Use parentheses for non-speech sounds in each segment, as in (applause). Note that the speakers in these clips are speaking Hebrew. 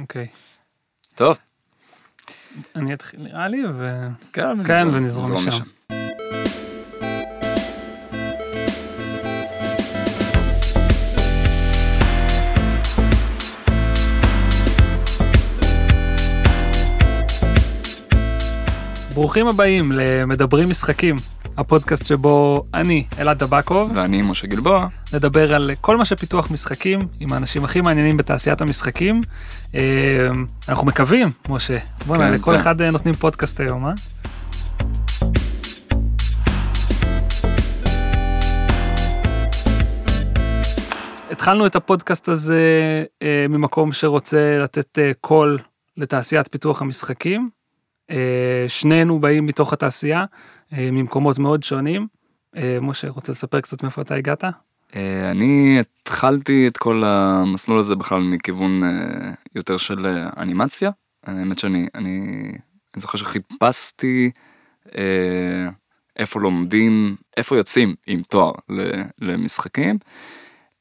אוקיי. טוב. אני אתחיל נראה לי ו... כן, כן, נזרום- ונזרום נזרום משם. ברוכים הבאים למדברים משחקים, הפודקאסט שבו אני, אלעד טבקוב, ואני משה גלבוע. נדבר על כל מה שפיתוח משחקים עם האנשים הכי מעניינים בתעשיית המשחקים. אה, אנחנו מקווים, משה, בוא'נה, כן, לכל זה- אחד אה, נותנים פודקאסט היום, אה? התחלנו את הפודקאסט הזה אה, ממקום שרוצה לתת אה, קול לתעשיית פיתוח המשחקים. אה, שנינו באים מתוך התעשייה, ממקומות מאוד שונים. אה, משה, רוצה לספר קצת מאיפה אתה הגעת? אה, אני התחלתי את כל המסלול הזה בכלל מכיוון אה, יותר של אה, אנימציה. האמת שאני אני, אני זוכר שחיפשתי אה, איפה לומדים, איפה יוצאים עם תואר למשחקים,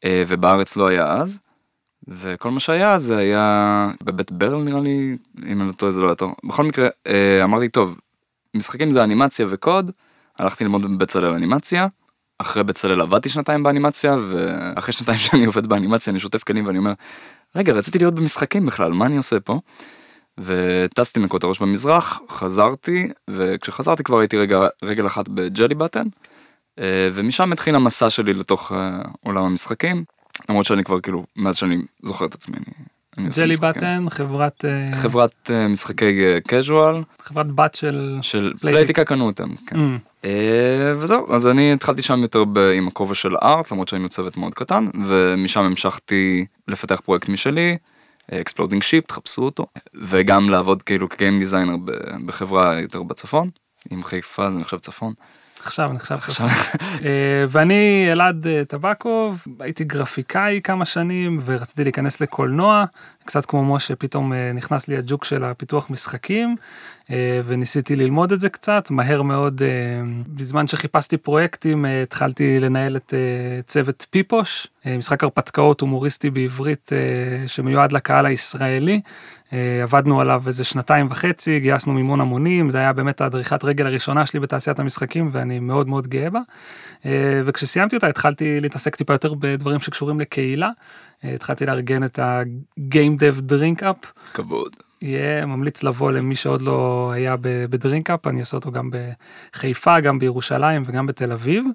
אה, ובארץ לא היה אז. וכל מה שהיה זה היה בבית ברל נראה לי, אם אני לא טועה זה לא היה טוב. בכל מקרה, אה, אמרתי טוב, משחקים זה אנימציה וקוד, הלכתי ללמוד בבצלאל אנימציה, אחרי בצלאל עבדתי שנתיים באנימציה, ואחרי שנתיים (laughs) שאני עובד באנימציה אני שוטף כלים ואני אומר, רגע רציתי להיות במשחקים בכלל, מה אני עושה פה? וטסתי לנקות הראש במזרח, חזרתי, וכשחזרתי כבר הייתי רגע, רגל אחת בג'לי בטן, אה, ומשם התחיל המסע שלי לתוך אה, עולם המשחקים, למרות שאני כבר כאילו, מאז שאני זוכר את עצמי, אני, Jelly Button, חברת, אה, חברת אה, משחקי casual חברת בת של... של פלייטיקה. קנו אותם. כן. Mm, אה, וזהו אז אני התחלתי שם יותר עם הכובע של art למרות שהיינו צוות מאוד קטן ומשם המשכתי לפתח פרויקט משלי. Exploding Sheep תחפשו אותו וגם לעבוד כאילו כ-game designer בחברה יותר בצפון אם חיפה זה נחשב צפון. עכשיו נחשב עכשיו. אה, ואני אלעד אה, טבקוב הייתי גרפיקאי כמה שנים ורציתי להיכנס לקולנוע קצת כמו משה פתאום אה, נכנס לי הג'וק של הפיתוח משחקים אה, וניסיתי ללמוד את זה קצת מהר מאוד אה, בזמן שחיפשתי פרויקטים התחלתי לנהל את צוות פיפוש משחק הרפתקאות הומוריסטי בעברית שמיועד לקהל הישראלי. עבדנו עליו איזה שנתיים וחצי גייסנו מימון המונים זה היה באמת הדריכת רגל הראשונה שלי בתעשיית המשחקים ואני מאוד מאוד גאה בה. וכשסיימתי אותה התחלתי להתעסק טיפה יותר בדברים שקשורים לקהילה. אה, התחלתי לארגן את ה-game dev drink up. כבוד. יהיה ממליץ לבוא למי שעוד לא היה בדרינק אפ אני עושה אותו גם בחיפה גם בירושלים וגם בתל אביב.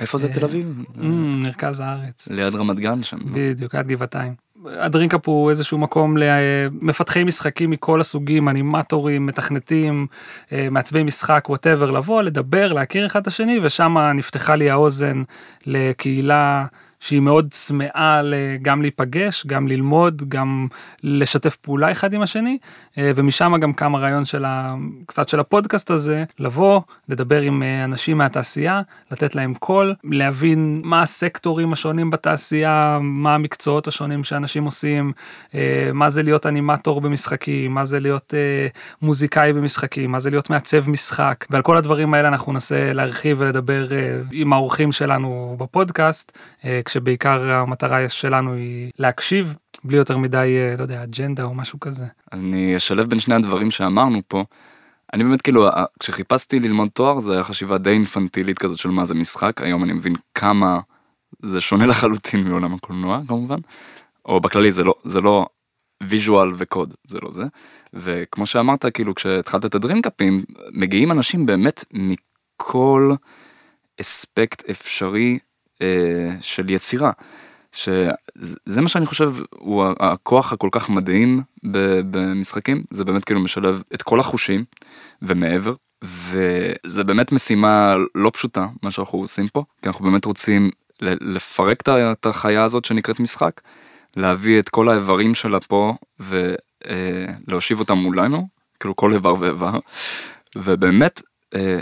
איפה זה אה, תל אביב? Mm, מרכז הארץ. ליד רמת גן שם. בדיוק, עד גבעתיים. הדרינקאפ הוא איזשהו מקום למפתחי משחקים מכל הסוגים, אנימטורים, מתכנתים, אה, מעצבי משחק, ווטאבר, לבוא, לדבר, להכיר אחד את השני, ושם נפתחה לי האוזן לקהילה שהיא מאוד צמאה גם להיפגש, גם ללמוד, גם לשתף פעולה אחד עם השני, אה, ומשם גם קם הרעיון של ה... קצת של הפודקאסט הזה, לבוא, לדבר עם אה, אנשים מהתעשייה, לתת להם קול, להבין מה הסקטורים השונים בתעשייה, מה המקצועות השונים שאנשים עושים, אה, מה זה להיות אנימטור במשחקים, מה זה להיות מוזיקאי במשחקים, מה זה להיות מעצב משחק, ועל כל הדברים האלה אנחנו ננסה להרחיב ולדבר עם האורחים שלנו בפודקאסט, כשבעיקר המטרה שלנו היא להקשיב, בלי יותר מדי, לא יודע, אג'נדה או משהו כזה. אני אשלב בין שני הדברים שאמרנו פה. אני באמת כאילו כשחיפשתי ללמוד תואר זה היה חשיבה די אינפנטילית כזאת של מה זה משחק היום אני מבין כמה זה שונה לחלוטין מעולם הקולנוע כמובן או בכללי זה לא זה לא ויז'ואל וקוד זה לא זה וכמו שאמרת כאילו כשהתחלת את הדרינקאפים מגיעים אנשים באמת מכל אספקט אפשרי של יצירה. שזה מה שאני חושב הוא הכוח הכל כך מדהים במשחקים זה באמת כאילו משלב את כל החושים ומעבר וזה באמת משימה לא פשוטה מה שאנחנו עושים פה כי אנחנו באמת רוצים לפרק את החיה הזאת שנקראת משחק להביא את כל האיברים שלה פה ולהושיב אותם מולנו כאילו כל איבר ואיבר ובאמת אה,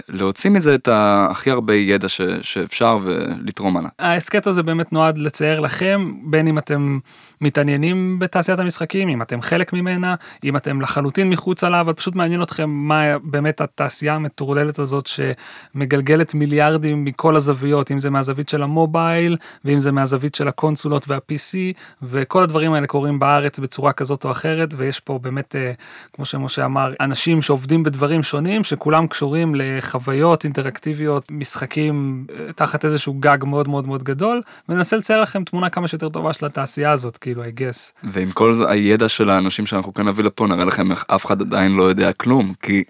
להוציא מזה את הכי הרבה ידע ש, שאפשר ולתרום עליו. ההסכת הזה באמת נועד לצייר לכם בין אם אתם מתעניינים בתעשיית המשחקים אם אתם חלק ממנה אם אתם לחלוטין מחוץ עליו אבל פשוט מעניין אתכם מה באמת התעשייה המטורללת הזאת שמגלגלת מיליארדים מכל הזוויות אם זה מהזווית של המובייל ואם זה מהזווית של הקונסולות וה-PC וכל הדברים האלה קורים בארץ בצורה כזאת או אחרת ויש פה באמת אה, כמו שמשה אמר אנשים שעובדים בדברים שונים שכולם קשורים לחוויות אינטראקטיביות משחקים אה, תחת איזשהו גג מאוד מאוד מאוד גדול וננסה לצייר לכם תמונה כמה שיותר טובה של התעשייה הזאת כאילו I guess. ועם כל הידע של האנשים שאנחנו כאן נביא לפה נראה לכם איך אף אחד עדיין לא יודע כלום כי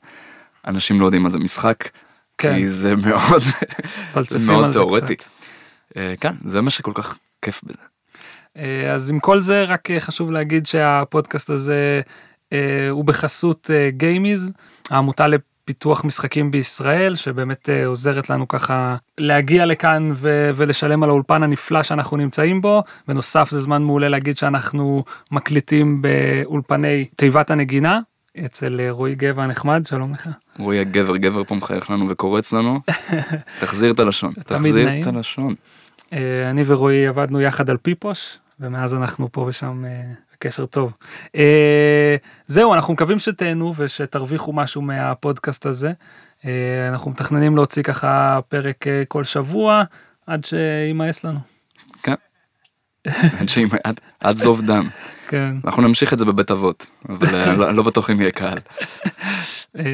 אנשים לא יודעים מה זה משחק. כן. כי זה מאוד זה מאוד זה תיאורטי. קצת. אה, כן זה מה שכל כך כיף בזה. אה, אז עם כל זה רק אה, חשוב להגיד שהפודקאסט הזה אה, הוא בחסות גיימיז העמותה לפיתוח משחקים בישראל שבאמת אה, עוזרת לנו ככה להגיע לכאן ו- ולשלם על האולפן הנפלא שאנחנו נמצאים בו בנוסף זה זמן מעולה להגיד שאנחנו מקליטים באולפני תיבת הנגינה אצל אה, רועי גבע הנחמד שלום לך. רועי הגבר גבר פה מחייך לנו וקורץ לנו. (laughs) תחזיר את הלשון. תחזיר נעים. את הלשון. אה, אני ורועי עבדנו יחד על פיפוש ומאז אנחנו פה ושם בקשר טוב. אה, זהו אנחנו מקווים שתהנו ושתרוויחו משהו מהפודקאסט הזה. אה, אנחנו מתכננים להוציא ככה פרק אה, כל שבוע עד שימאס לנו. כן. עד עד- עד זוב דם. כן. אנחנו נמשיך את זה בבית אבות אבל לא לא בטוח אם יהיה קהל. אה,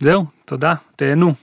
זהו תודה תהנו.